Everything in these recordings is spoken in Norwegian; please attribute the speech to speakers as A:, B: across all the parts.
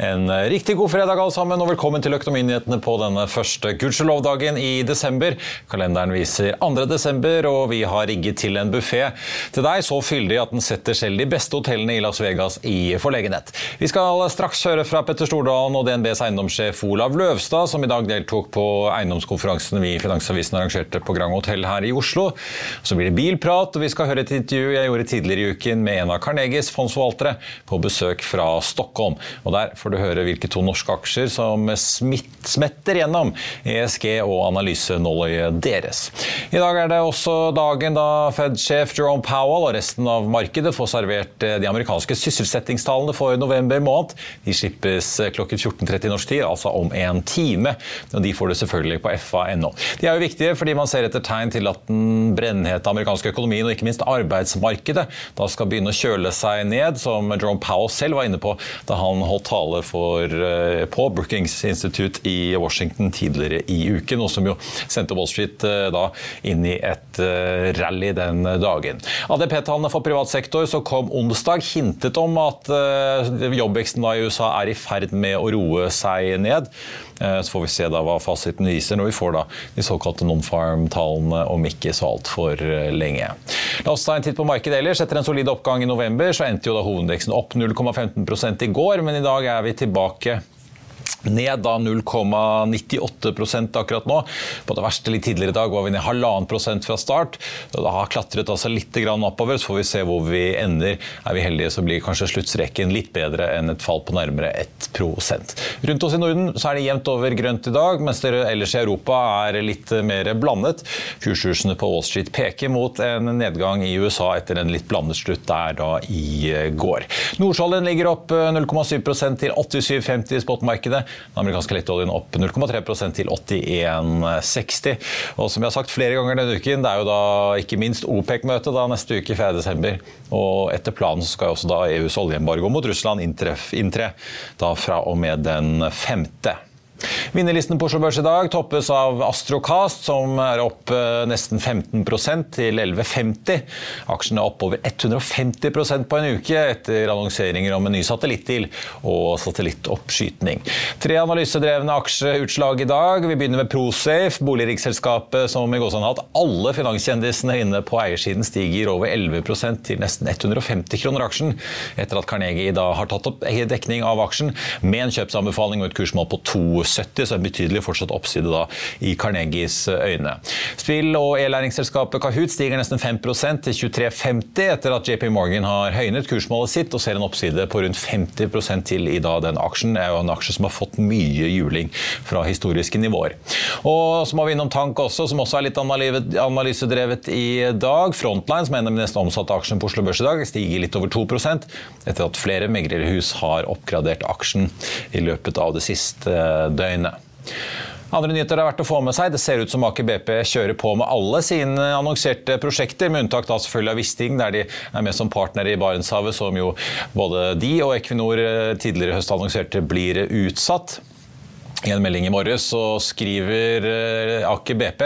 A: En eh, riktig god fredag alle sammen, og velkommen til Økonominyhetene på denne første gudskjelov-dagen i desember. Kalenderen viser 2. desember, og vi har rigget til en buffé til deg så fyldig at den setter selv de beste hotellene i Las Vegas i forlegenhet. Vi skal straks høre fra Petter Stordalen og DNBs eiendomssjef Olav Løvstad, som i dag deltok på eiendomskonferansen vi i Finansavisen arrangerte på Grand Hotell her i Oslo. Så blir det bilprat, og vi skal høre et intervju jeg gjorde tidligere i uken med en av Carnegies fondsforvaltere på besøk fra Stockholm. Og der får får du høre hvilke to norske aksjer som smetter gjennom ESG og analysenåløyet deres. I dag er det også dagen da Fed-sjef Jerome Powell og resten av markedet får servert eh, de amerikanske sysselsettingstallene for november måned. De slippes eh, klokken 14.30 norsk tid, altså om en time. Og de får det selvfølgelig på fa.no. De er jo viktige fordi man ser etter tegn til at den brennhete amerikanske økonomien og ikke minst arbeidsmarkedet da skal begynne å kjøle seg ned, som Jerome Powell selv var inne på da han holdt tale for, eh, på Brookings Institute i Washington tidligere i uken, og som jo sendte Wall Street eh, da inn i et eh, rally den dagen. ADP-tallene for privat sektor som kom onsdag, hintet om at jobbveksten i USA er i ferd med å roe seg ned. Så får vi se da hva fasiten viser når vi får da de såkalte non-farm-tallene om ikke så altfor lenge. La oss ta en titt på markedet ellers. Etter en solid oppgang i november så endte jo da hovedindeksen opp 0,15% i går, men i dag er vi tilbake ned da 0,98% akkurat nå. På det verste litt tidligere i dag var vi ned halvannen prosent fra start. Det har klatret altså litt oppover, så får vi se hvor vi ender. Er vi heldige, så blir kanskje sluttstreken litt bedre enn et fall på nærmere 1 Rundt oss i Norden så er det jevnt over grønt i dag, mens det ellers i Europa er litt mer blandet. Kurskursene på Wall Street peker mot en nedgang i USA etter en litt blandet slutt der da i går. Nordsjøoljen ligger opp 0,7% til 87,50 i spotmarkedet. Den amerikanske lettoljen opp 0,3% til 81,60. Og som jeg har sagt flere ganger denne uken, det er jo da ikke minst OPEC-møte neste uke 4.12. Og etter planen skal også da EUs oljeembargo mot Russland inntre da fra og med den femte. Vinnerlisten på Oslo Børs i dag toppes av Astrocast, som er opp eh, nesten 15% til 11,50. Aksjen er opp over 150% på en uke etter annonseringer om en ny satellittdeal og satellittoppskytning. Tre analysedrevne aksjeutslag i dag. Vi begynner med Prosafe, boligriksselskapet som i gåsehud har hatt alle finanskjendisene inne på eiersiden, stiger over 11% til nesten 150 kroner aksjen, etter at Carnegie da har tatt opp dekning av aksjen med en kjøpsanbefaling og et kursmål på 2 70, så en betydelig fortsatt oppside da i Carnegies øyne. Spill- og e-læringsselskapet Kahoot stiger nesten 5% til 23,50 etter at JP Morgan har høynet kursmålet sitt og ser en oppside på rundt 50 til i dag den aksjen. Det er jo en aksje som har fått mye juling fra historiske nivåer. Og så må vi innom Tank også, som også er litt analysedrevet i dag. Frontline, som er en av de nesten omsatte aksjene på Oslo Børs i dag, stiger litt over 2% etter at flere meglerhus har oppgradert aksjen i løpet av det siste døgnet. Andre nyheter er verdt å få med seg. Det ser ut som Aker BP kjører på med alle sine annonserte prosjekter, med unntak da selvfølgelig av Wisting, der de er med som partner i Barentshavet, som jo både de og Equinor eh, tidligere i høst annonserte blir utsatt. I en melding i morges så skriver eh, Aker BP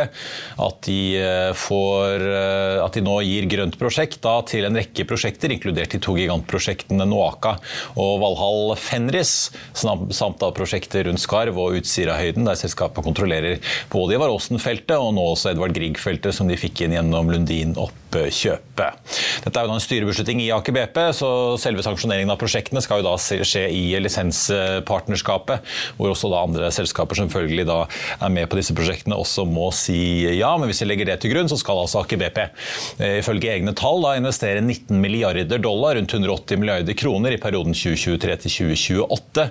A: at de, eh, får, eh, at de nå gir grønt prosjekt da, til en rekke prosjekter, inkludert de to gigantprosjektene Noaka og Valhall Fenris, samt da prosjekter rundt Skarv og Utsirahøyden, der selskapet kontrollerer både Ivar Aasen-feltet og nå også Edvard Grieg-feltet, som de fikk inn gjennom Lundin opp oppkjøpet. Dette er jo da en styrebeslutning i Aker BP, så selve sanksjoneringen av prosjektene skal jo da skje i lisenspartnerskapet, hvor også da andre selskaper som selvfølgelig da er med på disse prosjektene også må si ja. Men hvis vi legger det til grunn, så skal altså Aker BP eh, ifølge egne tall da investere 19 milliarder dollar, rundt 180 milliarder kroner, i perioden 2023 til 2028.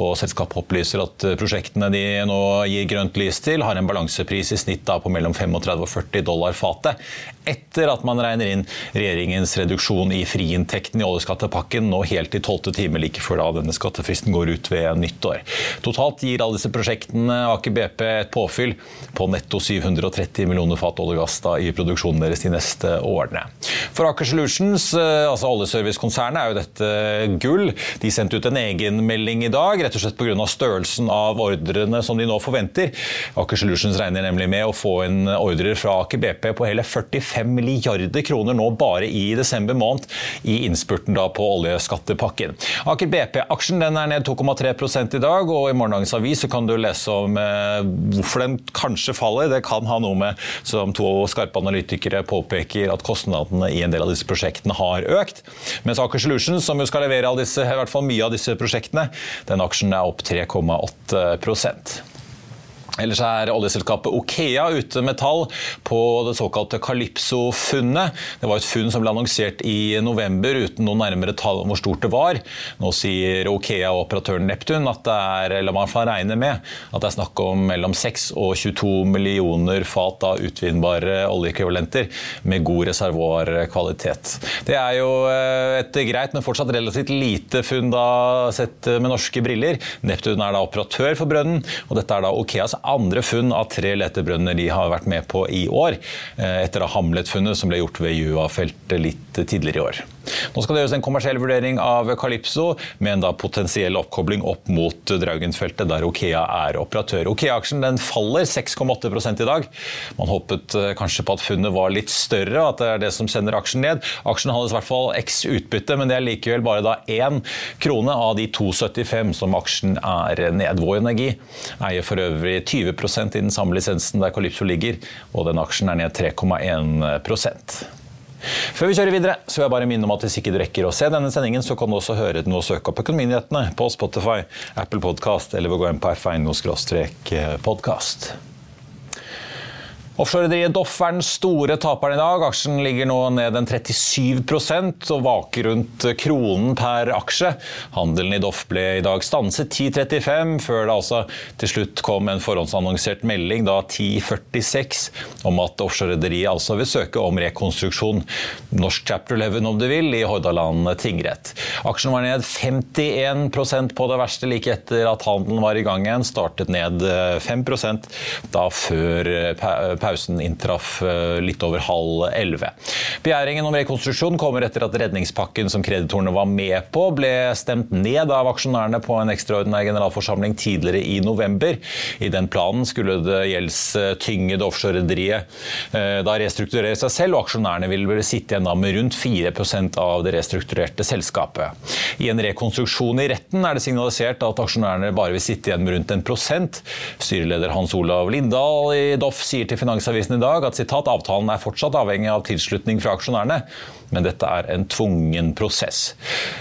A: Og selskapet opplyser at prosjektene de nå gir grønt lys til, har en balansepris i snitt da på mellom 35 og 40 dollar fatet etter at man regner inn regjeringens reduksjon i friinntekten i oljeskattepakken nå helt i tolvte time like før da denne skattefristen går ut ved nyttår. Totalt gir alle disse prosjektene Aker BP et påfyll på netto 730 millioner fat olje og gass da, i produksjonen deres de neste årene. For Aker Solutions, eh, altså oljeservicekonsernet, er jo dette gull. De sendte ut en egenmelding i dag, rett og slett pga. størrelsen av ordrene som de nå forventer. Aker Solutions regner nemlig med å få en ordrer fra Aker BP på hele 45 5 milliarder kroner nå bare i desember måned i innspurten da på oljeskattepakken. Aker BP-aksjen er ned 2,3 i dag, og i morgendagens avis kan du lese om eh, hvorfor den kanskje faller. Det kan ha noe med, som to skarpe analytikere påpeker, at kostnadene i en del av disse prosjektene har økt. Mens Aker Solutions, som jo skal levere disse, i hvert fall mye av disse prosjektene, den aksjen er opp 3,8 Ellers er oljeselskapet Okea ute med tall på det såkalte Calypso-funnet. Det var et funn som ble annonsert i november uten noen nærmere tall om hvor stort det var. Nå sier Okea og operatøren Neptun at det er, eller man får regne med, at det er snakk om mellom 6 og 22 millioner fat av utvinnbare oljeekvivalenter med god reservoarkvalitet. Det er jo eh, et greit, men fortsatt relativt lite funn da sett med norske briller. Neptun er da operatør for brønnen, og dette er da Okeas andre funn av tre letebrønner de har vært med på i år, eh, etter Hamlet-funnet som ble gjort ved Jua-feltet litt tidligere i år. Nå skal det gjøres en kommersiell vurdering av Calypso med en da potensiell oppkobling opp mot Draugenfeltet, der Okea er operatør. Okea-aksjen faller 6,8 i dag. Man håpet eh, kanskje på at funnet var litt større, at det er det som sender aksjen ned. Aksjen handles i hvert fall x utbytte, men det er likevel bare da én krone av de 2,75 som aksjen er ned. Vår Energi eier for øvrig 20% i den samme lisensen der Calypso ligger, og den aksjen er ned 3,1 før vi kjører videre, så vil jeg bare minne om at hvis ikke du rekker å se denne sendingen, så kan du også høre den og søke opp Økonominyhetene på Spotify, Apple Podcast eller ved å gå inn på f1-podkast. Offshorerederiet Doff er den store taperen i dag. Aksjen ligger nå ned en 37% og vaker rundt kronen per aksje. Handelen i Doff ble i dag stanset 10.35, før det altså til slutt kom en forhåndsannonsert melding da 10.46 om at offshorerederiet altså vil søke om rekonstruksjon. Norsk chapter 11 om du vil, i Hordaland tingrett. Aksjen var ned 51% på det verste like etter at handelen var i gang igjen. Startet ned 5% da før pausen inntraff eh, litt over halv elleve. Begjæringen om rekonstruksjon kommer etter at redningspakken som kreditorene var med på, ble stemt ned av aksjonærene på en ekstraordinær generalforsamling tidligere i november. I den planen skulle det gjeldstyngede offshorerederiet eh, da restrukturere seg selv, og aksjonærene ville sitte igjen med rundt 4% av det restrukturerte selskapet. I en rekonstruksjon i retten er det signalisert at aksjonærene bare vil sitte igjen med rundt en prosent. Styreleder Hans Olav Lindahl i Doff sier til Finansavisen Finansavisen i dag at citat, avtalen er fortsatt avhengig av tilslutning fra aksjonærene, men dette er en tvungen prosess.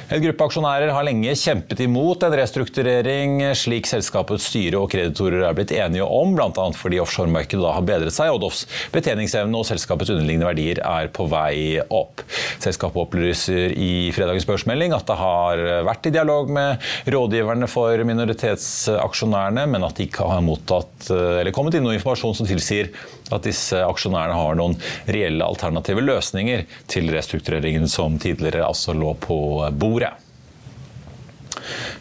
A: En gruppe aksjonærer har lenge kjempet imot en restrukturering, slik selskapets styre og kreditorer er blitt enige om, bl.a. fordi offshoremarkedet da har bedret seg, og Doffs betjeningsevne og selskapets underliggende verdier er på vei opp. Selskapet opplyser i fredagens børsmelding at det har vært i dialog med rådgiverne for minoritetsaksjonærene, men at de ikke har mottatt eller kommet inn noe informasjon som tilsier at disse aksjonærene har noen reelle alternative løsninger til restruktureringen som tidligere altså lå på bordet.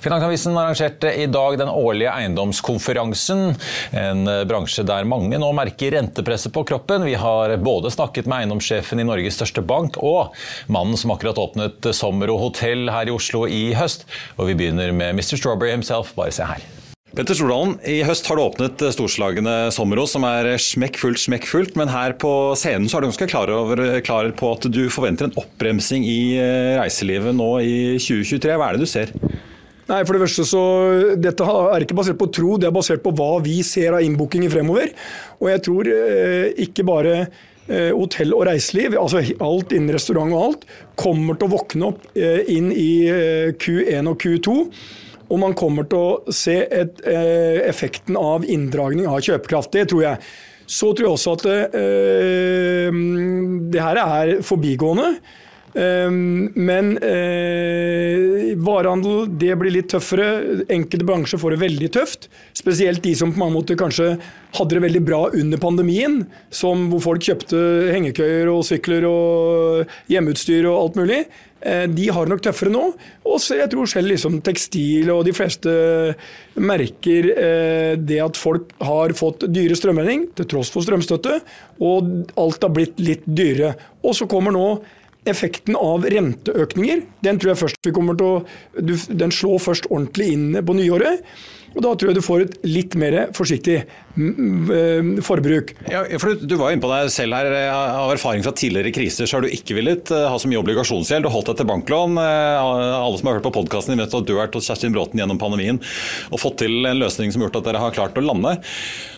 A: Finansavisen arrangerte i dag den årlige eiendomskonferansen. En bransje der mange nå merker rentepresset på kroppen. Vi har både snakket med eiendomssjefen i Norges største bank og mannen som akkurat åpnet sommer og hotell her i Oslo i høst. Og vi begynner med Mr. Strawberry himself. Bare se her. Petter Stordalen, i høst har du åpnet storslagne Sommerås, som er smekkfullt, smekkfullt. Men her på scenen så er du ganske klar, over, klar på at du forventer en oppbremsing i eh, reiselivet nå i 2023. Hva er det du ser?
B: Nei, for det første så, Dette er ikke basert på tro, det er basert på hva vi ser av innbookinger fremover. Og jeg tror eh, ikke bare eh, hotell og reiseliv, altså alt innen restaurant og alt, kommer til å våkne opp inn i eh, Q1 og Q2. Og man kommer til å se et, eh, effekten av inndragning av kjøpekraft. Det tror jeg. Så tror jeg også at eh, det her er forbigående. Um, men uh, varehandel det blir litt tøffere. Enkelte bransjer får det veldig tøft. Spesielt de som på mange måter kanskje hadde det veldig bra under pandemien. Som hvor folk kjøpte hengekøyer og sykler og hjemmeutstyr og alt mulig. Uh, de har det nok tøffere nå. Og jeg tror selv liksom tekstil og de fleste merker uh, det at folk har fått dyre strømregning til tross for strømstøtte. Og alt har blitt litt dyrere. Og så kommer nå Effekten av renteøkninger den tror jeg først vi kommer til å, den slår først ordentlig inn på nyåret. Og Da tror jeg du får et litt mer forsiktig eh, forbruk.
A: Ja, for du, du var inne på deg selv her. Eh, av erfaring fra tidligere kriser så har du ikke villet eh, ha så mye obligasjonsgjeld. Du holdt deg til banklån. Alle som har hørt på podkasten vet at du har vært hos Kjerstin Bråten gjennom pandemien og fått til en løsning som har gjort at dere har klart å lande.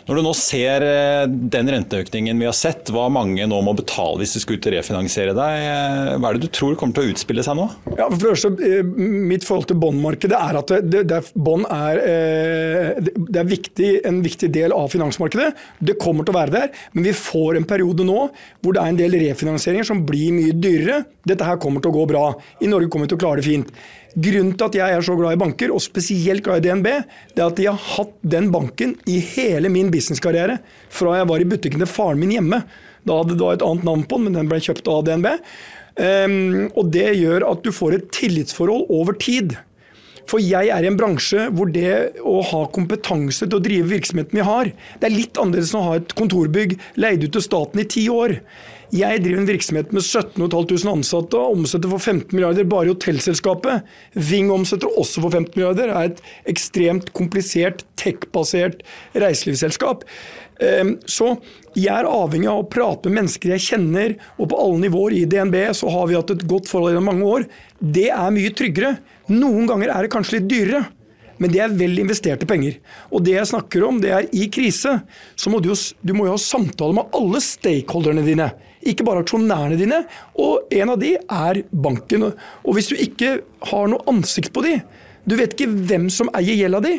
A: Når du nå ser den renteøkningen vi har sett, hva mange nå må betale hvis de skal ut og refinansiere deg, hva er det du tror kommer til å utspille seg nå?
B: Ja, for det første, Mitt forhold til båndmarkedet er at det, bånd er det er viktig, en viktig del av finansmarkedet. Det kommer til å være der, men vi får en periode nå hvor det er en del refinansieringer som blir mye dyrere. Dette her kommer til å gå bra. I Norge kommer vi til å klare det fint. Grunnen til at jeg er så glad i banker, og spesielt glad i DNB, det er at jeg har hatt den banken i hele min businesskarriere. Fra jeg var i butikken til faren min hjemme. Da hadde det et annet navn på den, men den ble kjøpt av DNB. Um, ehm, og Det gjør at du får et tillitsforhold over tid. For jeg er i en bransje hvor det å ha kompetanse til å drive virksomheten vi har, det er litt annerledes enn å ha et kontorbygg leid ut til staten i ti år. Jeg driver en virksomhet med 17 500 ansatte og omsetter for 15 milliarder bare i hotellselskapet. Ving omsetter også for 15 milliarder. Det er et ekstremt komplisert, tech-basert reiselivsselskap. Ehm, så jeg er avhengig av å prate med mennesker jeg kjenner, og på alle nivåer i DNB så har vi hatt et godt forhold gjennom mange år. Det er mye tryggere. Noen ganger er det kanskje litt dyrere. Men det er vel investerte penger. Og det jeg snakker om, det er i krise, så må du du må jo ha samtale med alle stakeholderne dine. Ikke bare aksjonærene dine. Og en av de er banken. Og hvis du ikke har noe ansikt på de, du vet ikke hvem som eier gjelda di,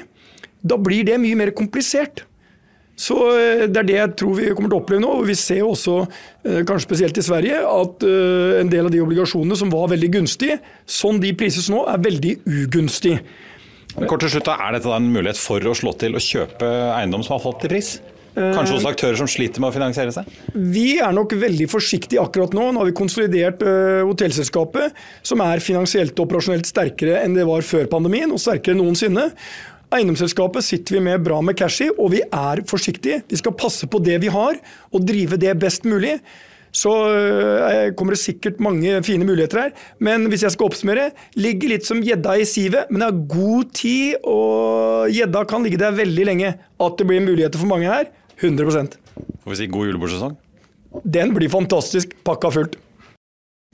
B: da blir det mye mer komplisert. Så eh, Det er det jeg tror vi kommer til å oppleve nå. og Vi ser jo også, eh, kanskje spesielt i Sverige, at eh, en del av de obligasjonene som var veldig gunstige, sånn de prises nå, er veldig ugunstig.
A: Kort til slutt, Er dette en mulighet for å slå til å kjøpe eiendom som har falt i pris? Kanskje også aktører som sliter med å finansiere seg?
B: Vi er nok veldig forsiktige akkurat nå. Nå har vi konsolidert uh, hotellselskapet, som er finansielt og operasjonelt sterkere enn det var før pandemien, og sterkere enn noensinne. Eiendomsselskapet sitter vi med bra med cash i, og vi er forsiktige. Vi skal passe på det vi har, og drive det best mulig. Så øh, kommer det sikkert mange fine muligheter her. Men hvis jeg skal oppsummere, ligger litt som gjedda i sivet, men det har god tid, og gjedda kan ligge der veldig lenge. At det blir muligheter for mange her, 100
A: Får vi si god julebordsesong?
B: Den blir fantastisk pakka fullt.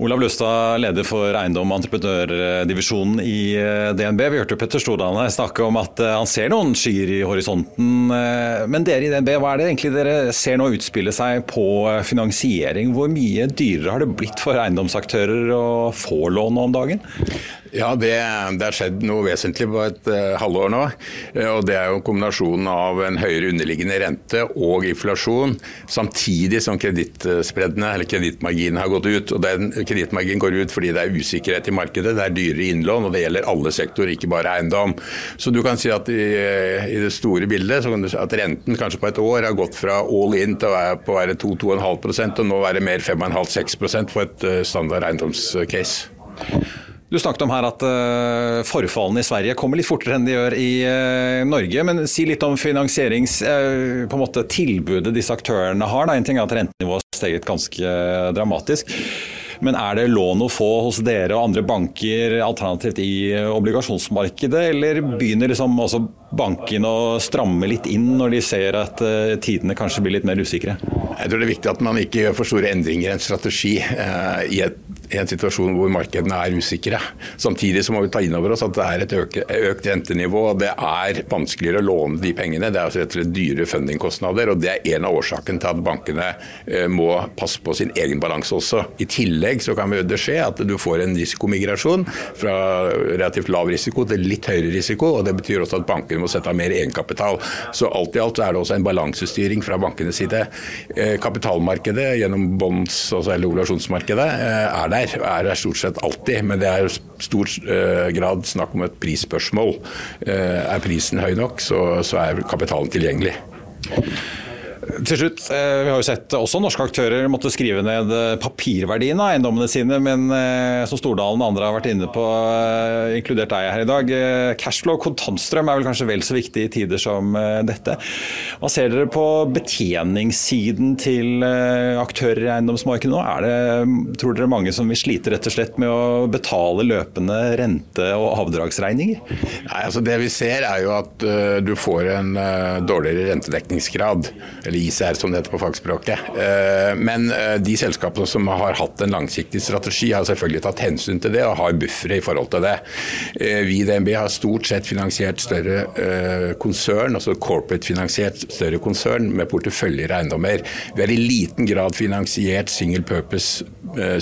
A: Olav Løstad, leder for eiendom- og entreprenørdivisjonen i eh, DNB. Vi hørte Petter Stordalen snakke om at eh, han ser noen skyer i horisonten. Eh, men dere i DNB, hva er det egentlig dere ser nå utspille seg på finansiering? Hvor mye dyrere har det blitt for eiendomsaktører å få lån om dagen?
C: Ja, det, det har skjedd noe vesentlig på et uh, halvår nå. Uh, og Det er jo kombinasjonen av en høyere underliggende rente og inflasjon, samtidig som kredittspreddene eller kredittmarginen, har gått ut. og den Kredittmarginen går ut fordi det er usikkerhet i markedet, det er dyrere innlån, og det gjelder alle sektorer, ikke bare eiendom. Så du kan si at i, i det store bildet så kan du si at renten kanskje på et år har gått fra all in til å være på å være 2-2,5 og nå være mer 5,5-6 for et uh, standard eiendomscase.
A: Du snakket om her at uh, forfallene i Sverige kommer litt fortere enn de gjør i uh, Norge. Men si litt om finansieringstilbudet uh, disse aktørene har. Da. En ting er at rentenivået har steget ganske dramatisk. Men er det lån å få hos dere og andre banker alternativt i obligasjonsmarkedet, eller begynner liksom også bankene å stramme litt inn når de ser at tidene kanskje blir litt mer usikre?
C: Jeg tror det er viktig at man ikke gjør for store endringer i en strategi i et en situasjon hvor markedene er usikre. Samtidig så må vi ta inn over oss at det er et økt, økt rentenivå. og Det er vanskeligere å låne de pengene. Det er altså rett og slett dyre fundingkostnader. og Det er en av årsakene til at bankene eh, må passe på sin egen balanse også. I tillegg så kan det skje at du får en risikomigrasjon fra relativt lav risiko til litt høyere risiko. og Det betyr også at bankene må sette av mer egenkapital. Så alt i alt så er det også en balansestyring fra bankenes side. Eh, kapitalmarkedet gjennom bonds, altså eller obligasjonsmarkedet, er der der, er der stort sett alltid. Men det er i stor uh, grad snakk om et prisspørsmål. Uh, er prisen høy nok, så, så er kapitalen tilgjengelig.
A: Til slutt, eh, Vi har jo sett også norske aktører måtte skrive ned papirverdiene papirverdien av eiendommene sine, men eh, som Stordalen og andre har vært inne på, inkludert deg her i dag, cashflow, kontantstrøm, er vel kanskje vel så viktig i tider som dette. Hva ser dere på betjeningssiden til aktører i eiendomsmarkedet nå? Er det, tror dere mange som vil slite rett og slett med å betale løpende rente- og avdragsregninger?
C: Nei, altså Det vi ser er jo at du får en dårligere rentedekningsgrad eller ICR som det heter på fagspråket. Eh, men eh, de selskapene som har hatt en langsiktig strategi, har selvfølgelig tatt hensyn til det og har buffere i forhold til det. Eh, vi i DNB har stort sett finansiert større konsern, altså corporate-finansiert større konsern med porteføljer av eiendommer. Vi har i liten grad finansiert single purpose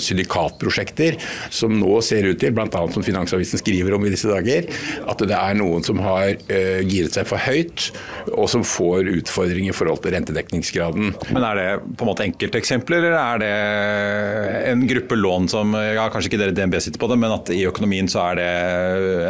C: syndikatprosjekter, som nå ser ut til, bl.a. som Finansavisen skriver om i disse dager, at det er noen som har giret seg for høyt, og som får utfordringer i forhold til rentedekning dekningsgraden.
A: Men Er det på en måte enkelteksempler, eller er det en gruppe lån som ja, Kanskje ikke dere DNB sitter på det, men at i økonomien så er det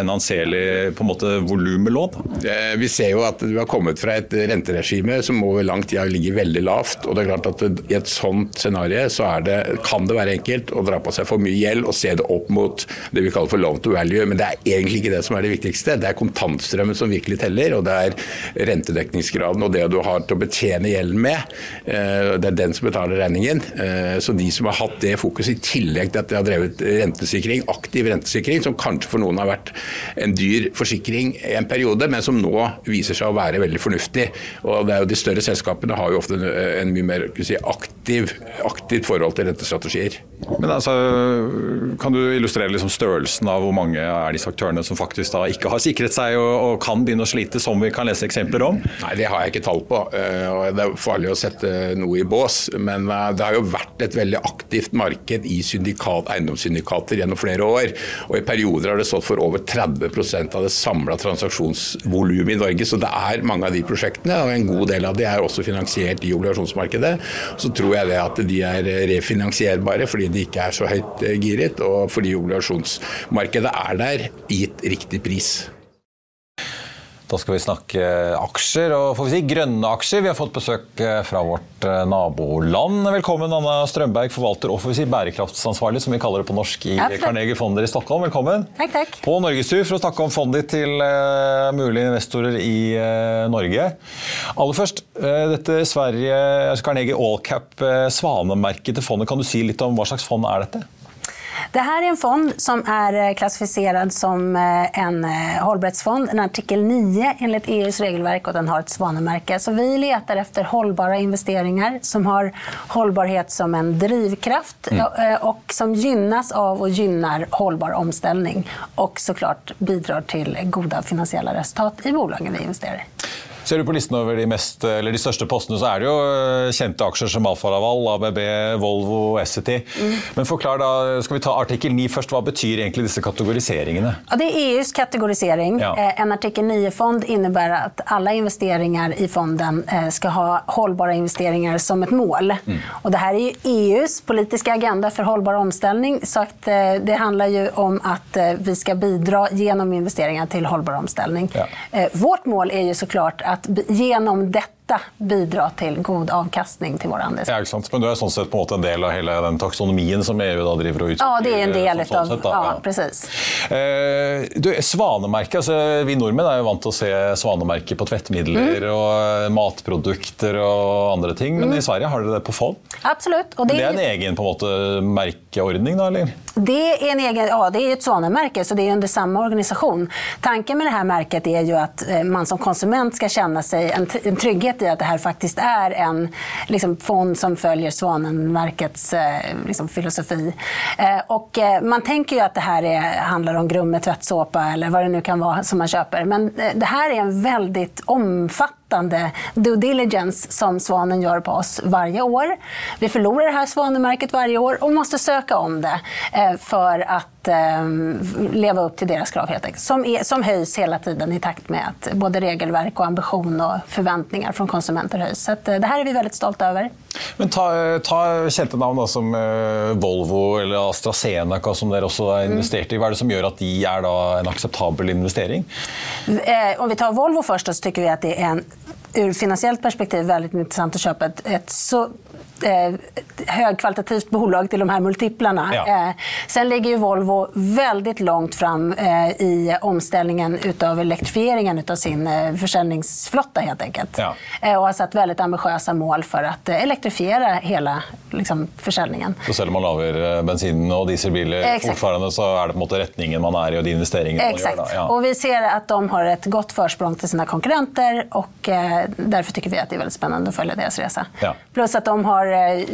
A: en anselig på en måte volum med lån?
C: Eh, vi ser jo at du har kommet fra et renteregime som over lang tid ligger veldig lavt. og det er klart at I et sånt scenario så det, kan det være enkelt å dra på seg for mye gjeld og se det opp mot det vi kaller for loan to value. Men det er egentlig ikke det som er det viktigste. Det er kontantstrømmen som virkelig teller, og det er rentedekningsgraden og det du har til å betjene gjelden med. Eh, det er den som betaler regningen. Eh, så de som har hatt det fokuset, i tillegg til at de har drevet rentesikring, aktiv rentesikring, som kanskje for noen har vært en dyr forsikring i en periode, men som nå viser seg å være veldig fornuftig. Og det er jo De større selskapene har jo ofte en mye mer si, aktiv, aktivt forhold til rentestrategier.
A: Men altså, Kan du illustrere liksom størrelsen av hvor mange er disse aktørene som faktisk da ikke har sikret seg og, og kan begynne å slite, som vi kan lese eksempler om?
C: Nei, Det har jeg ikke tall på. Eh, og Det er farlig å sette noe i bås. Men eh, det har jo vært et veldig aktivt marked i syndikat, eiendomssyndikater gjennom flere år. Og I perioder har det stått for over 30% av det samla transaksjonsvolumet i Norge. Så det er mange av de prosjektene, og en god del av de er også finansiert i obligasjonsmarkedet. Så tror jeg det at de er refinansierbare fordi de ikke er så høyt eh, giret, og fordi obligasjonsmarkedet er der gitt riktig pris.
A: Da skal vi snakke aksjer, og får vi si grønne aksjer. Vi har fått besøk eh, fra vårt eh, naboland. Velkommen, Anna Strømberg, forvalter og får vi si bærekraftsansvarlig, som vi kaller det på norsk i Carnegie Fonder i Stockholm. Velkommen.
D: Takk, takk.
A: På norgestur for å snakke om fondet ditt til uh, mulige investorer i Norge. Aller først, dette Sverige, altså Carnegie Allcap svanemerket til fondet. Kan du si litt om hva slags fond er dette?
D: Det här är en fond som är eh, klassificerad som eh, en eh, hållbarhetsfond, en artikel 9 enligt EUs regelverk och den har ett svanemärke. Så vi letar efter hållbara investeringar som har hållbarhet som en drivkraft mm. och som gynnas av och gynnar hållbar omställning och såklart bidrar till goda finansiella resultat i bolagen vi investerar i.
A: Ser du på listen over de, mest, de, største postene, så er det jo eh, kjente aksjer som Alfa Laval, ABB, Volvo, Essity. Mm. Men forklar da, skal vi ta artikkel 9 først. Hva betyr egentlig disse kategoriseringene?
D: Ja, det er EUs kategorisering. Ja. Eh, en artikkel 9-fond innebærer at alle investeringer i fonden eh, skal ha holdbare investeringer som et mål. Mm. Og det her er jo EUs politiske agenda for holdbar omstilling. Så det handler jo om at vi skal bidra gjennom investeringer til holdbar omstilling. Ja. Vårt mål er jo så klart at genom detta bidra til god avkastning til våre andre
A: Ja, ikke sant? Men du er sånn sett på en måte en del av hele den taksonomien som EU da driver og
D: utvikler? Ja, det er en del sånn, av, sånn ja, precis.
A: Eh, du, svanemerke, altså, vi nordmenn er jo vant til å se svanemerket på tvettmidler mm. og matprodukter og andre ting, men mm. i Sverige har dere det på fond?
D: Absolutt.
A: Det, det er en egen på en måte, merkeordning, da, eller?
D: Det er, en egen, ja, det er et svanemerke, så det er under samme organisasjon. Tanken med det her merket er jo at eh, man som konsument skal kjenne seg en, en trygghet i att det här faktiskt är en liksom, fond som följer Svanenverkets eh, liksom, filosofi. Eh, och, eh, man tänker ju att det här är, handlar om Grumme tvättsåpa eller vad det nu kan vara som man köper. Men eh, det här är en väldigt omfattande omfattande due diligence som Svanen gör på oss varje år. Vi förlorar det här svanemärket varje år och måste söka om det eh, för att eh, leva upp till deras krav helt enkelt. Som, är, som höjs hela tiden i takt med att både regelverk och ambition och förväntningar från konsumenter höjs. Så eh, det här är vi väldigt stolta över.
A: Men ta, ta kjente navn som Volvo eller AstraZeneca, som dere også har investert i. Hva er det som gjør at de er en akseptabel investering?
D: Om vi tar Volvo først, så tycker vi at det er en ur finansiellt perspektiv väldigt intressant att köpa ett, ett så eh, högkvalitativt bolag till de här multiplarna. Ja. Eh, sen ligger ju Volvo väldigt långt fram eh, i omställningen utav elektrifieringen av sin eh, försäljningsflotta helt enkelt. Ja. Eh, och har satt väldigt ambitiösa mål för att eh, elektrifiera hela liksom, försäljningen.
A: Så selv man lager bensin och dieselbilar fortfarande så är det på måte retningen man är i och de investeringar
D: Exakt. man gör? Ja. Och vi ser att de har ett gott försprång till sina konkurrenter och därför tycker vi att det är väldigt spännande att följa deras resa. Ja. Plus att de har Eh,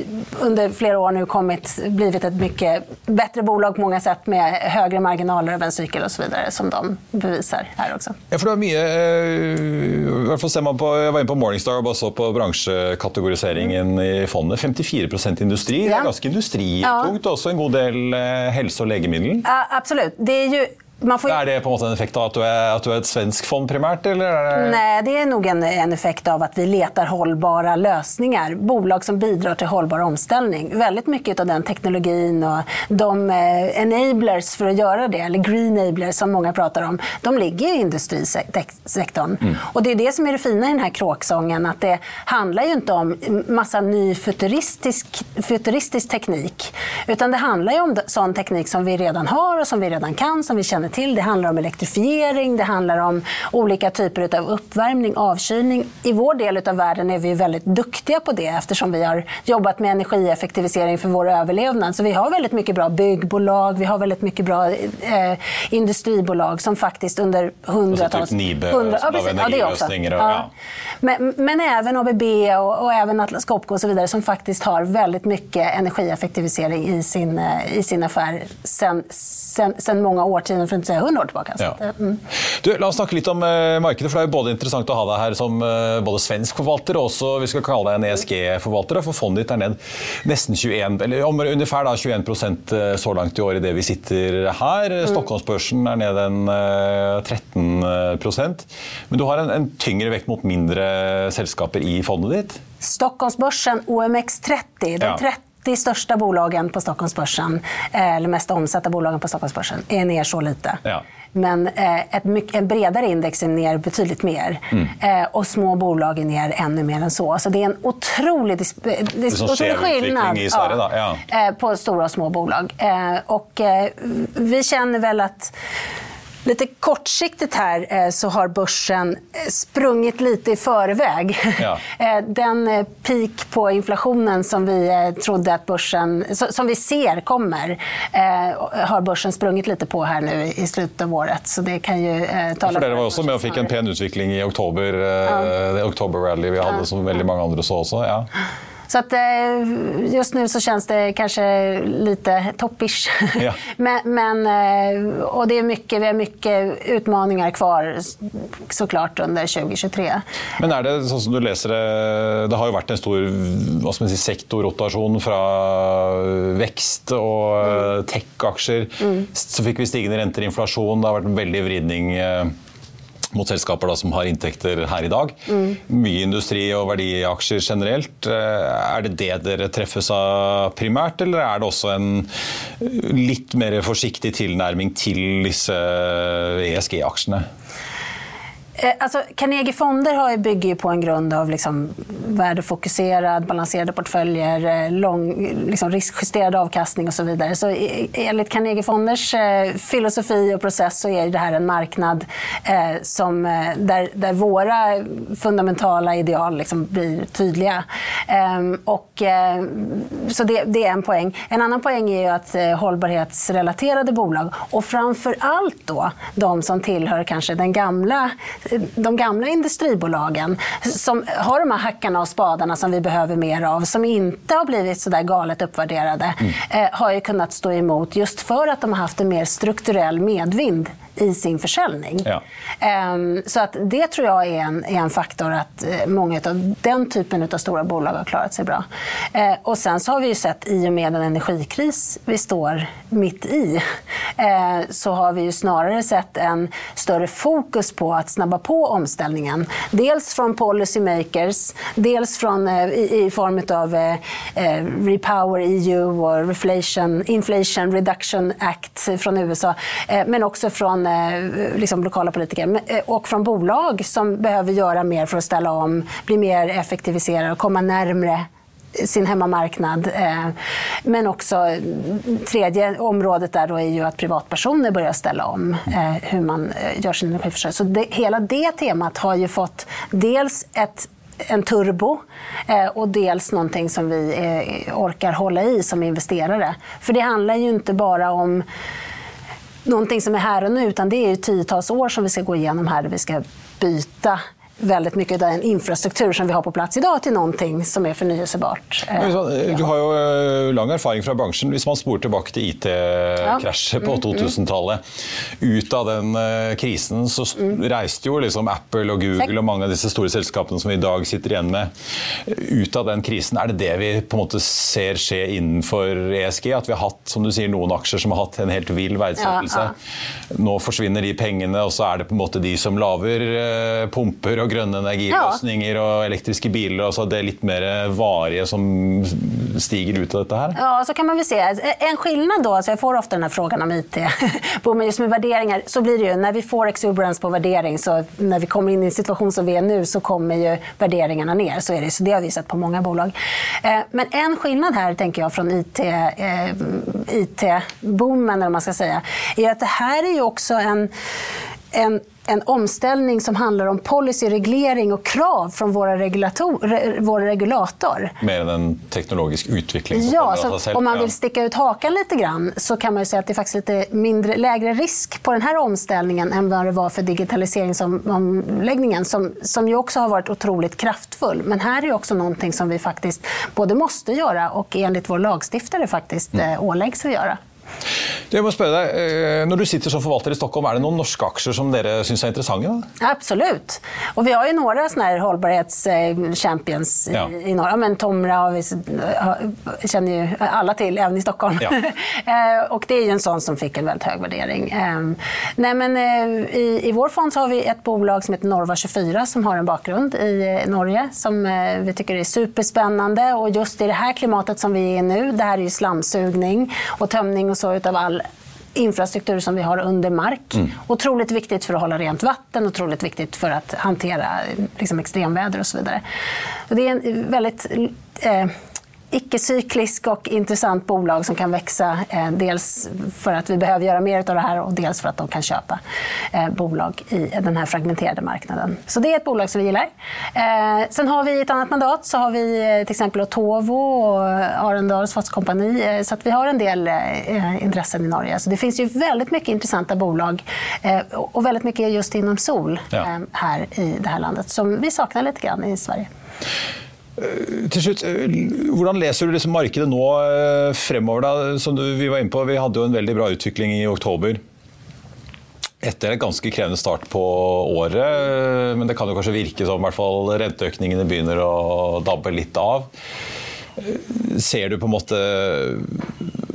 D: under flera år nu kommit, blivit ett mycket bättre bolag på många sätt med högre marginaler över en cykel och så vidare som de bevisar här också.
A: Ja, för det är mycket, eh, ser man på, jag var inne på Morningstar och så på branschkategoriseringen i fondet. 54% industri, ja. det är ganska industritungt ja. också, en god del helse hälso och läkemedel.
D: Ja, absolut. Det är ju
A: Får... Er det på en måte en effekt av at du er, at du er et svensk fond primært? Eller
D: är det... er nog en, en, effekt av at vi leter hållbara løsninger. Bolag som bidrar til hållbar omstilling. Veldig mye av den teknologien og de eh, enablers for å gjøre det, eller green enablers som mange prater om, de ligger i industrisektorn. Mm. Og det er det som er det fine i denne här kråksången, att det handler jo ikke om masse ny futuristisk, futuristisk teknikk, utan det handler jo om sånn teknikk som vi redan har og som vi redan kan, som vi känner känner till. Det handlar om elektrifiering, det handlar om olika typer av uppvärmning, avkylning. I vår del av världen är vi väldigt duktiga på det eftersom vi har jobbat med energieffektivisering för vår överlevnad. Så vi har väldigt mycket bra byggbolag, vi har väldigt mycket bra eh, industribolag som faktiskt under hundratals...
A: Typ Nibe, hundra, ja, precis, ja, det också. Ja. Ja.
D: Men, men, även ABB och, och även Atlas Copco och så vidare som faktiskt har väldigt mycket energieffektivisering i sin, eh, i sin affär sen, sen, sen många årtionden for ikke 100 år tilbake. Ja.
A: Mm. Du, la oss snakke litt om uh, markedet, for det er jo både interessant å ha deg her som uh, både svensk forvalter og også vi skal kalle deg en ESG-forvalter. For fondet ditt er ned nesten 21, eller om ungefær da 21 eh, så langt i år i det vi sitter her. Mm. Stockholmsbørsen er ned en uh, 13% Men du har en, en tyngre vekt mot mindre selskaper i fondet ditt?
D: Stockholmsbörsen OMX30, den 30 30 största bolagen på Stockholmsbörsen, eh, eller mest omsatta bolagen på Stockholmsbörsen, är ner så lite. Ja. Men eh, ett, mycket, en bredare index är ner betydligt mer. Mm. Eh, och små bolag är ner ännu mer än så. Så det är en otrolig, dis- det är otrolig skillnad
A: i Sverige, ja,
D: ja. på stora och små bolag. och vi känner väl att Lite kortsiktigt här eh, så har börsen eh, sprungit lite i förväg. Ja. Eh, den peak på inflationen som vi trodde att börsen, som vi ser kommer, har börsen sprungit lite på här nu i slutet av året. Så det kan ju tala
A: för var också med och fick en pen utveckling i oktober, ja. det oktoberrally vi hade som väldigt många andra så också. Ja.
D: Så att, eh, just nu så känns det kanske lite toppish. Ja. men, men, eh, och det är mycket, vi har mycket utmaningar kvar såklart under 2023.
A: Men är det så som du läser det, det har ju varit en stor vad ska man säga, sektorrotation från växt och mm. techaktier. Mm. Så fick vi stigande räntor, inflation, det har varit en väldig vridning mot selskaper da, som har inntekter her i dag. Mm. Mye industri og verdiaksjer generelt. Eh, er det det dere treffes av primært, eller er det også en litt mer forsiktig tilnærming til disse ESG-aksjene?
D: Eh, alltså, Carnegie Fonder bygger på en grund av liksom, värdefokuserad, balanserade portföljer, eh, lång, liksom, riskjusterad avkastning och så vidare. Så enligt Carnegie Fonders eh, filosofi och process så är det här en marknad eh, som, där, där våra fundamentala ideal liksom, blir tydliga. Eh, och, så det, det, är en poäng. En annan poäng är att hållbarhetsrelaterade bolag och framför allt då de som tillhör kanske den gamla de gamla industribolagen som har de här hackarna och spadarna som vi behöver mer av, som inte har blivit så där galet uppvärderade, mm. eh, har ju kunnat stå emot just för att de har haft en mer strukturell medvind i sin försäljning. Ja. Ehm, så att det tror jag är en, är en faktor att eh, många av den typen av stora bolag har klarat sig bra. Eh, och sen så har vi sett i och med den energikris vi står mitt i eh, så har vi ju snarare sett en större fokus på att snabba på omställningen. Dels från policymakers, dels från, i, i form av Repower EU och Inflation Reduction Act från USA, men också från Eh, liksom, lokala politiker eh, och från bolag som behöver göra mer för att ställa om, bli mer effektiviserade och komma närmre sin hemmamarknad. Eh, men också tredje området där då är ju att privatpersoner börjar ställa om hur man gör sin energiförsörjning. Så det, hela det temat har ju fått dels ett en turbo och dels någonting som vi orkar hålla i som investerare. För det handlar ju inte bara om någonting som är här och nu, utan det är ju tiotals år som vi ska gå igenom här där vi ska byta väldigt mycket av den infrastruktur som vi har på plats idag till någonting som är förnyelsebart.
A: Du har jo eh, lang erfaring fra bransjen. Hvis man spoler tilbake til IT-krasjet på 2000-tallet, mm, mm. ut av den eh, krisen så mm. reiste jo liksom Apple og Google og mange av disse store selskapene som vi i dag sitter igjen med, ut av den krisen. Er det det vi på en måte ser skje innenfor ESG? At vi har hatt som du sier, noen aksjer som har hatt en helt vill verdsettelse. Nå forsvinner de pengene, og så er det på en måte de som lager eh, pumper og og grønne energiløsninger ja. og elektriske biler. Altså det litt mer varige som stiger ut av dette her?
D: Ja, så kan man vel se. En då, alltså jag får ofte denne spørsmålen om IT, just med vurderinger, så blir det jo når vi får exuberance på vurdering, så når vi kommer inn i en situasjon som vi er nå, så kommer jo vurderingene ned. Så det. Så det har vi sett på mange bolag. Eh, men en skillnad her, tenker jeg, fra IT-boomen, IT eller man skal si, er at det her er jo også en en en omställning som handlar om policyreglering och krav från våra regulator, vår regulator.
A: Mer än en teknologisk utveckling?
D: Ja, om man vill sticka ut hakan lite grann så kan man säga att det är faktiskt lite mindre, lägre risk på den här omställningen än vad det var för digitaliseringsomläggningen som, som ju också har varit otroligt kraftfull. Men här är också någonting som vi faktiskt både måste göra och enligt vår lagstiftare faktiskt mm. Eh, åläggs att göra.
A: Jeg må spørre deg, eh, Når du sitter som forvalter i Stockholm, er det noen norske aksjer som dere syns er interessante?
D: Da? Absolutt. Og vi har jo noen sånne hållbarhetschampions ja. i, i Norge. Men Tomra vi, kjenner jo alle til, even i Stockholm. Ja. Eh, og det er jo en sånn som fikk en veldig høy vurdering. Nei, men, i, I vår fond så har vi et bolag som heter Norva24 som har en bakgrunn i Norge som vi syns er superspennende. Og just i det her klimatet som vi er i nå, det her er jo slamsugning og tømning och så utav all infrastruktur som vi har under mark. Mm. Otroligt viktigt för att hålla rent vatten, otroligt viktigt för att hantera liksom, extremväder och så vidare. Det är en väldigt eh, icke-cyklisk och intressant bolag som kan växa. Eh, dels för att vi behöver göra mer av det här och dels för att de kan köpa eh, bolag i den här fragmenterade marknaden. Så det är ett bolag som vi gillar. Eh, sen har vi ett annat mandat. Så har vi till exempel Otovo och Arendals Fosskompani. Så att vi har en del intressen i Norge. Så det finns ju väldigt mycket intressanta bolag och väldigt mycket just inom sol här i det här landet som vi saknar lite grann i Sverige.
A: Eh, til slutt, eh, Hvordan leser du liksom markedet nå eh, fremover? da? Som vi var inne på, vi hadde jo en veldig bra utvikling i oktober. Etter en ganske krevende start på året, men det kan jo kanskje virke som i hvert fall renteøkningene begynner å dabbe litt av. Ser du på en måte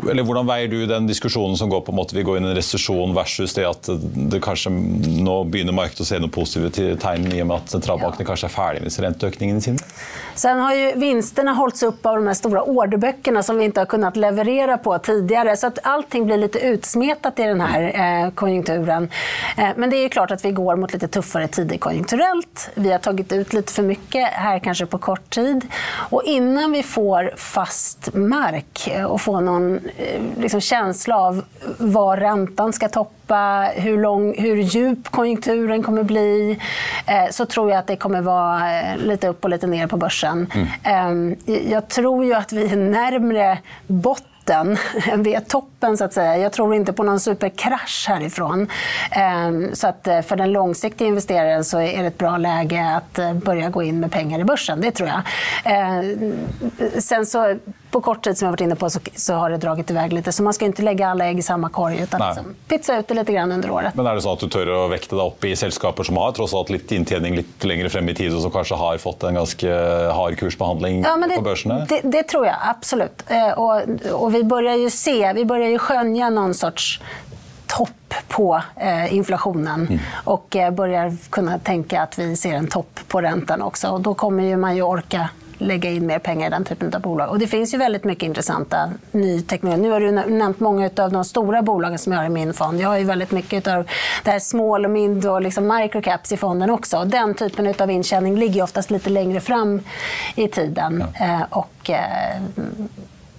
A: eller Hvordan veier du den diskusjonen som går på måte vi går inn i en resesjon versus det at det kanskje nå begynner markedet å se noen positive tegn i og med at sentralbankene kanskje er ferdige med renteøkningene sine?
D: Sen har ju vinsterna hållits upp av de här stora orderböckerna som vi inte har kunnat leverera på tidigare. Så att allting blir lite utsmetat i den här eh, konjunkturen. Eh, men det är klart att vi går mot lite tuffare tider konjunkturellt. Vi har tagit ut lite för mycket här kanske på kort tid. Och innan vi får fast mark och får någon eh, liksom, känsla av var räntan ska toppa hur, lång, hur djup konjunkturen kommer bli, eh, så tror jag att det kommer vara eh, lite upp och lite ner på börsen. Mm. Eh, jag tror ju att vi är närmre botten botten. Vi är toppen så att säga. Jag tror inte på någon superkrasch härifrån. Ehm, så att eh, för den långsiktiga investeraren så är det ett bra läge att eh, börja gå in med pengar i börsen. Det tror jag. Ehm, sen så på kort tid som jag varit inne på så, så, har det dragit iväg lite. Så man ska inte lägga alla ägg i samma korg utan liksom pizza ut det lite grann under året.
A: Men är det så att du tør å vekte deg opp i selskaper som har tross alt litt inntjening litt längre frem i tid, og som kanskje har fått en ganske hard kursbehandling ja, det, på börsene?
D: Det, det, tror jag absolut. Eh, och, och vi börjar ju se, vi börjar ju skönja någon sorts topp på eh, inflationen mm. och eh, börjar kunna tänka att vi ser en topp på räntan också. Och då kommer ju man ju orka lägga in mer pengar i den typen av bolag. Och det finns ju väldigt mycket intressanta ny teknologi. Nu har du nämnt många av de stora bolagen som jag har i min fond. Jag har ju väldigt mycket av det här small och mid och liksom microcaps i fonden också. Den typen av intjäning ligger oftast lite längre fram i tiden. Ja. Eh, och eh,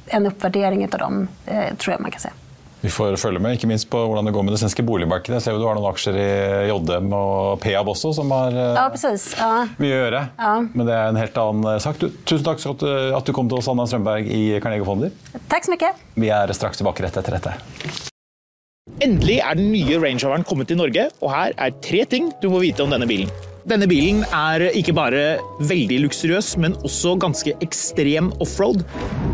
D: en uppvärdering av dem eh, tror jag man kan säga.
A: Vi får følge med, ikke minst på hvordan det går med det svenske boligmarkedet. Jeg ser jo du har noen aksjer i JDM og Peab også, som har
D: eh, ja, ja.
A: mye å gjøre. Ja. Men det er en helt annen sak. Du, tusen takk for at du, at du kom til oss, Anna Strømberg i Carnegie Fonder.
D: Takk så mye.
A: Vi er straks tilbake rett etter dette.
E: Endelig er den nye Range Roveren kommet til Norge, og her er tre ting du må vite om denne bilen. Denne bilen er ikke bare veldig luksuriøs, men også ganske ekstrem offroad.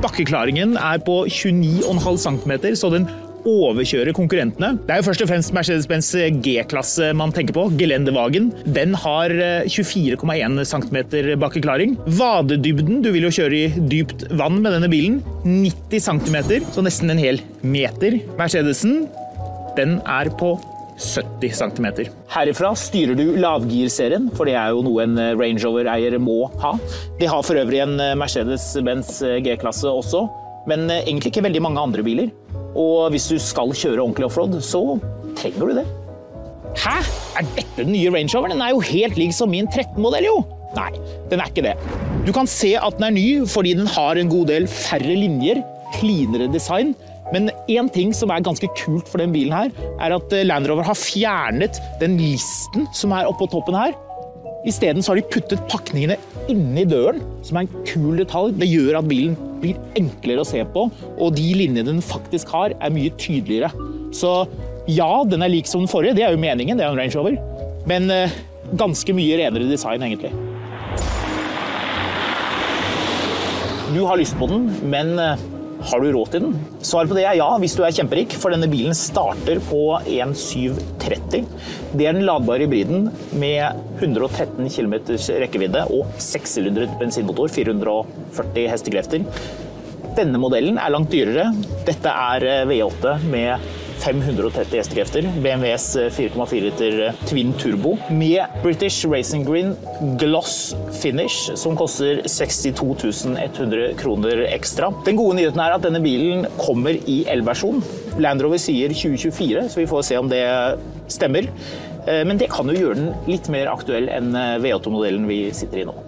E: Bakkeklaringen er på 29,5 cm, så den overkjøre konkurrentene. Det er jo først og fremst Mercedes-Benz G-klasse man tenker på, Geländewagen. Den har 24,1 eh, cm bakkeklaring. Vadedybden, du vil jo kjøre i dypt vann med denne bilen, 90 cm, så nesten en hel meter. Mercedesen, den er på 70 cm. Herifra styrer du lavgirserien, for det er jo noe en eh, Range Rover-eier må ha. De har for øvrig en eh, Mercedes-Benz G-klasse også, men egentlig ikke veldig mange andre biler. Og hvis du skal kjøre ordentlig offroad, så trenger du det. Hæ? Er dette den nye Range Roveren? Den er jo helt lik som min 13-modell, jo! Nei, den er ikke det. Du kan se at den er ny fordi den har en god del færre linjer, cleanere design. Men én ting som er ganske kult for den bilen her, er at eh, Land Rover har fjernet den listen som er oppå toppen her. Isteden har de puttet pakningene inni døren, som er en kul detalj. Det gjør at bilen blir enklere å se på, og de linjene den faktisk har, er mye tydeligere. Så ja, den er lik som den forrige, det er jo meningen, det er en Range Rover. Men eh, ganske mye renere design, egentlig. Du har lyst på den, men eh, har du råd til den? Svaret på det er ja, hvis du er kjemperik, for denne bilen starter på 1730. Det er den ladbare hybriden med 113 km rekkevidde og sekssylindret bensinmotor, 440 hestekrefter. Denne modellen er langt dyrere. Dette er eh, V8 med 530 hestekrefter. BMWs 4,4 eh, liter eh, Twin Turbo med British Racing Green Gloss Finish, som koster 62 100 kroner ekstra. Den gode nyheten er at denne bilen kommer i elversjon. Land Rover sier 2024, så vi får se om det stemmer. Eh, men det kan jo gjøre den litt mer aktuell enn V8-modellen vi sitter i nå.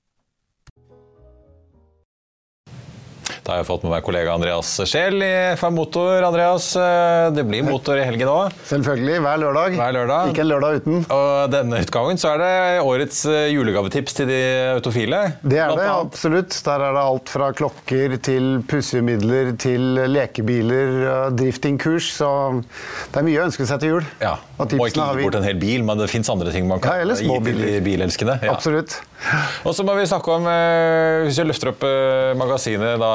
A: Da har jeg fått med meg kollega Andreas Scheel i FM Motor. Andreas, eh, det blir motor i helgen òg?
F: Selvfølgelig. Hver lørdag.
A: Hver lørdag.
F: Ikke en lørdag uten.
A: Og denne utgangen så er det årets eh, julegavetips til de autofile.
F: Det er det, absolutt. Der er det alt fra klokker til pussemidler til lekebiler, driftingkurs. Så det er mye å ønske seg til jul.
A: Ja, Må ikke gi bort en hel bil, men det fins andre ting man kan
F: ja,
A: gi til de bilelskende.
F: Ja. Absolutt.
A: Og så må vi snakke om, eh, hvis vi løfter opp magasinet, da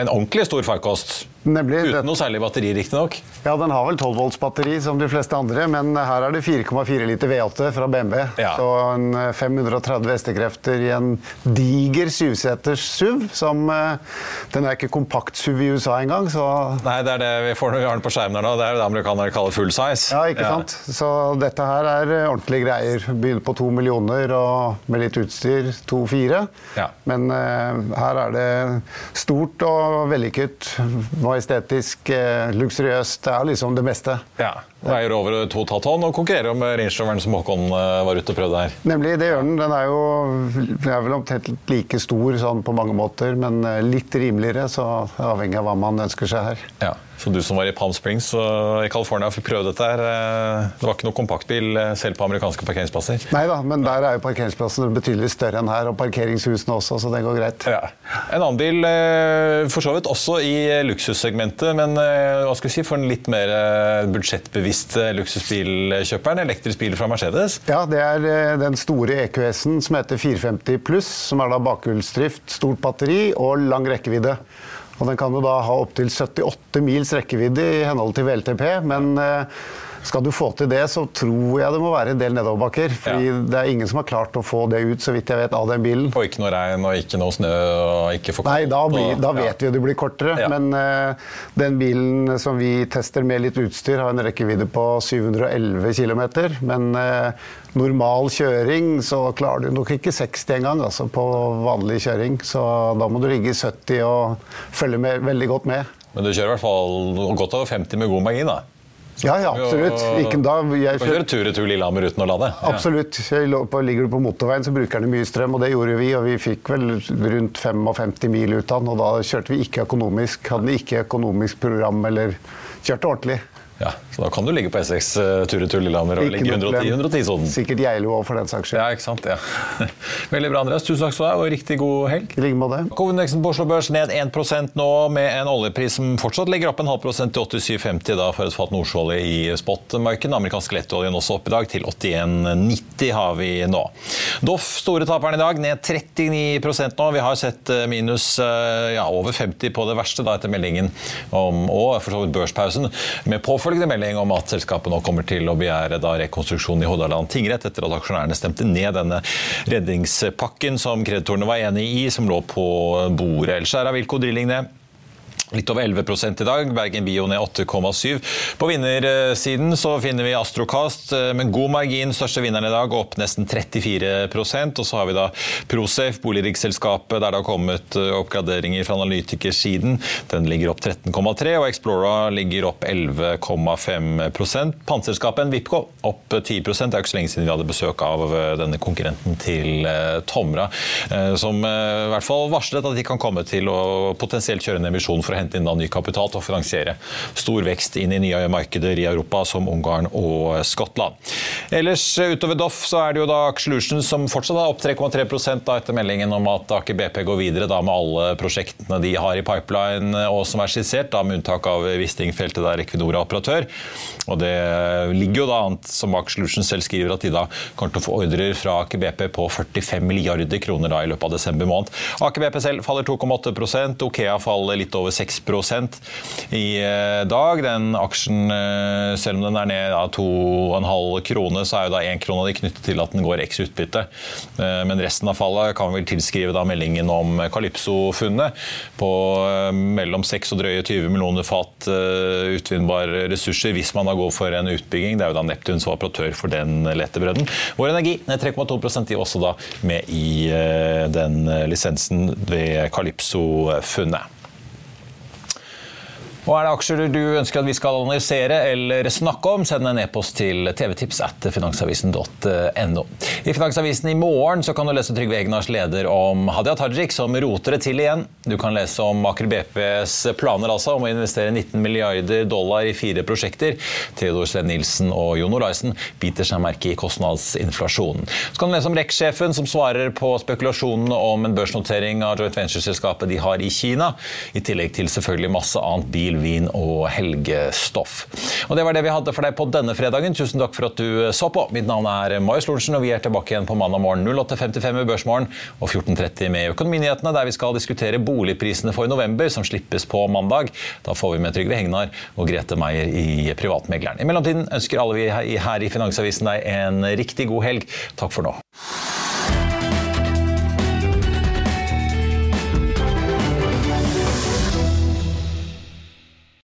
A: en ordentlig stor farkost.
F: Nemlig,
A: Uten noe særlig batteri, riktignok.
F: Ja, den har vel 12 volts batteri som de fleste andre, men her er det 4,4 liter V8 fra BMW.
A: Ja.
F: Så en 530 hestekrefter i en diger syvseters SUV. Som Den er ikke kompakt-SUV i USA engang, så
A: Nei, det er det vi får når vi har den på skjermen her nå. Det er det amerikanere kaller full size.
F: Ja, ikke sant. Så dette her er ordentlige greier. Begynner på to millioner og med litt utstyr to-fire.
A: Ja.
F: Men uh, her er det stort og vellykket majestetisk, eh, luksuriøst. Det er liksom det meste.
A: Ja. Veier over 2,5 tonn og konkurrerer med rangeroveren som Håkon eh, var ute og prøvde her.
F: Nemlig, det gjør den. Den er jo er vel omtrent like stor sånn på mange måter, men eh, litt rimeligere, så avhengig av hva man ønsker seg her.
A: Ja. Så du som var i Palm Springs og i California fikk prøve dette her, det var ikke noe kompaktbil selv på amerikanske parkeringsplasser?
F: Nei da, men der er jo parkeringsplassene betydelig større enn her, og parkeringshusene også, så det går greit.
A: Ja. En annen bil, for så vidt også i luksussegmentet, men hva skal vi si, for en litt mer budsjettbevisst luksusbilkjøperen, elektrisk bil fra Mercedes?
F: Ja, det er den store EQS-en som heter 450 pluss, som er da bakhjulsdrift, stort batteri og lang rekkevidde. Og den kan jo da ha opptil 78 mils rekkevidde i henhold til VLTP, men skal du få til det, så tror jeg det må være en del nedoverbakker. fordi ja. det er ingen som har klart å få det ut, så vidt jeg vet, av den bilen.
A: Og ikke noe regn og ikke noe snø og ikke for
F: Nei, da, blir, da vet ja. vi at det blir kortere. Ja. Men uh, den bilen som vi tester med litt utstyr, har en rekkevidde på 711 km. Men uh, normal kjøring så klarer du nok ikke 60 engang, altså på vanlig kjøring. Så da må du ligge i 70 og følge med, veldig godt med.
A: Men du kjører i hvert fall godt over 50 med god margin, da?
F: Ja, ja, absolutt. Ikke da,
A: jeg kjører... kjøre tur-retur Lillehammer uten å lade?
F: Absolutt. Ligger du på motorveien, så bruker den mye strøm, og det gjorde vi. Og vi fikk vel rundt 55 mil ut av den, og da kjørte vi ikke økonomisk. Hadde ikke økonomisk program eller kjørte ordentlig.
A: Ja, så Da kan du ligge på E6 uh, tur-retur Lillehammer og ligge i 110-sonen.
F: Sikkert Geilo òg, for den saks skyld.
A: Ja, ikke sant? Ja. Veldig bra, Andreas. Tusen takk skal du ha, og riktig god helg.
F: I like måte.
A: Hovedindeksen på Oslo Børs ned 1% nå, med en oljepris som fortsatt ligger opp en halv prosent til 87,50 da for et fat nordsjøolje i spot-markedet. Amerikansk lettoljen også opp i dag, til 81,90 har vi nå. Doff, store taperen i dag, ned 39% nå. Vi har sett minus ja, over 50 på det verste da, etter meldingen om, og for så vidt børspausen. med påfølgende påfølgende melding om at selskapet nå kommer til å begjære rekonstruksjon i Hordaland tingrett etter at aksjonærene stemte ned denne redningspakken som kreditorene var enig i, som lå på bordet. Ellers er Avilko Drilling ned. Litt over 11 i dag. Bergen Bio ned 8,7. På vinnersiden så finner vi Astrocast med god margin. Største vinneren i dag, opp nesten 34% Og så har vi da Prosafe, boligriksselskapet, der det har kommet oppgraderinger fra analytikersiden. Den ligger opp 13,3 og Explora ligger opp 11,5% Pantselskapet Vipco opp 10 Det er ikke så lenge siden vi hadde besøk av denne konkurrenten til Tomra, som i hvert fall varslet at de kan komme til å potensielt kjøre en emisjon for å hente inn ny kapital til å finansiere stor vekst inn i nye markeder i Europa, som Ungarn og Skottland. Ellers utover Doff så er det jo da Solutions som fortsatt har opp 3,3 da etter meldingen om at Aker BP går videre da med alle prosjektene de har i pipeline og som er skissert, da med unntak av Wisting-feltet der Equinor er operatør. Og det ligger jo da an som Aksjelution selv skriver at de da kommer til å få ordrer fra Aker BP på 45 milliarder kroner da i løpet av desember måned. Aker BP selv faller 2,8% Okea faller litt over 6 6 i dag. Den aksjen, selv om den er ned 2,5 krone, så er jo da 1 krone av de knyttet til at den går eks utbytte. Men resten av fallet kan vi vel tilskrive da meldingen om Calypso-funnet på mellom 6 og drøye 20 millioner fat utvinnbare ressurser hvis man da går for en utbygging. Det er jo da Neptun som var operatør for den letebrødden. Vår Energi ned 3,2 de også da med i eh, den lisensen ved Calypso-funnet. Og er det aksjer du ønsker at vi skal analysere eller snakke om, send en e-post til tvtips at finansavisen.no. I Finansavisen i morgen kan du lese Trygve Egnars leder om Hadia Tajik, som roter det til igjen. Du kan lese om Aker BPs planer altså, om å investere 19 milliarder dollar i fire prosjekter. Theodor Sven Nilsen og Jon Olaisen biter seg merke i kostnadsinflasjonen. Så kan du lese om REC-sjefen, som svarer på spekulasjonene om en børsnotering av joint venture-selskapet de har i Kina, i tillegg til selvfølgelig masse annet bil vin og helgestoff. Og Det var det vi hadde for deg på denne fredagen. Tusen takk for at du så på. Mitt navn er Marius Lorentzen, og vi er tilbake igjen på mandag morgen 08.55 i Børsmorgen og 14.30 med Økonominyhetene, der vi skal diskutere boligprisene for november, som slippes på mandag. Da får vi med Trygve Hegnar og Grete Meier i Privatmegleren. I mellomtiden ønsker alle vi her i Finansavisen deg en riktig god helg. Takk for nå.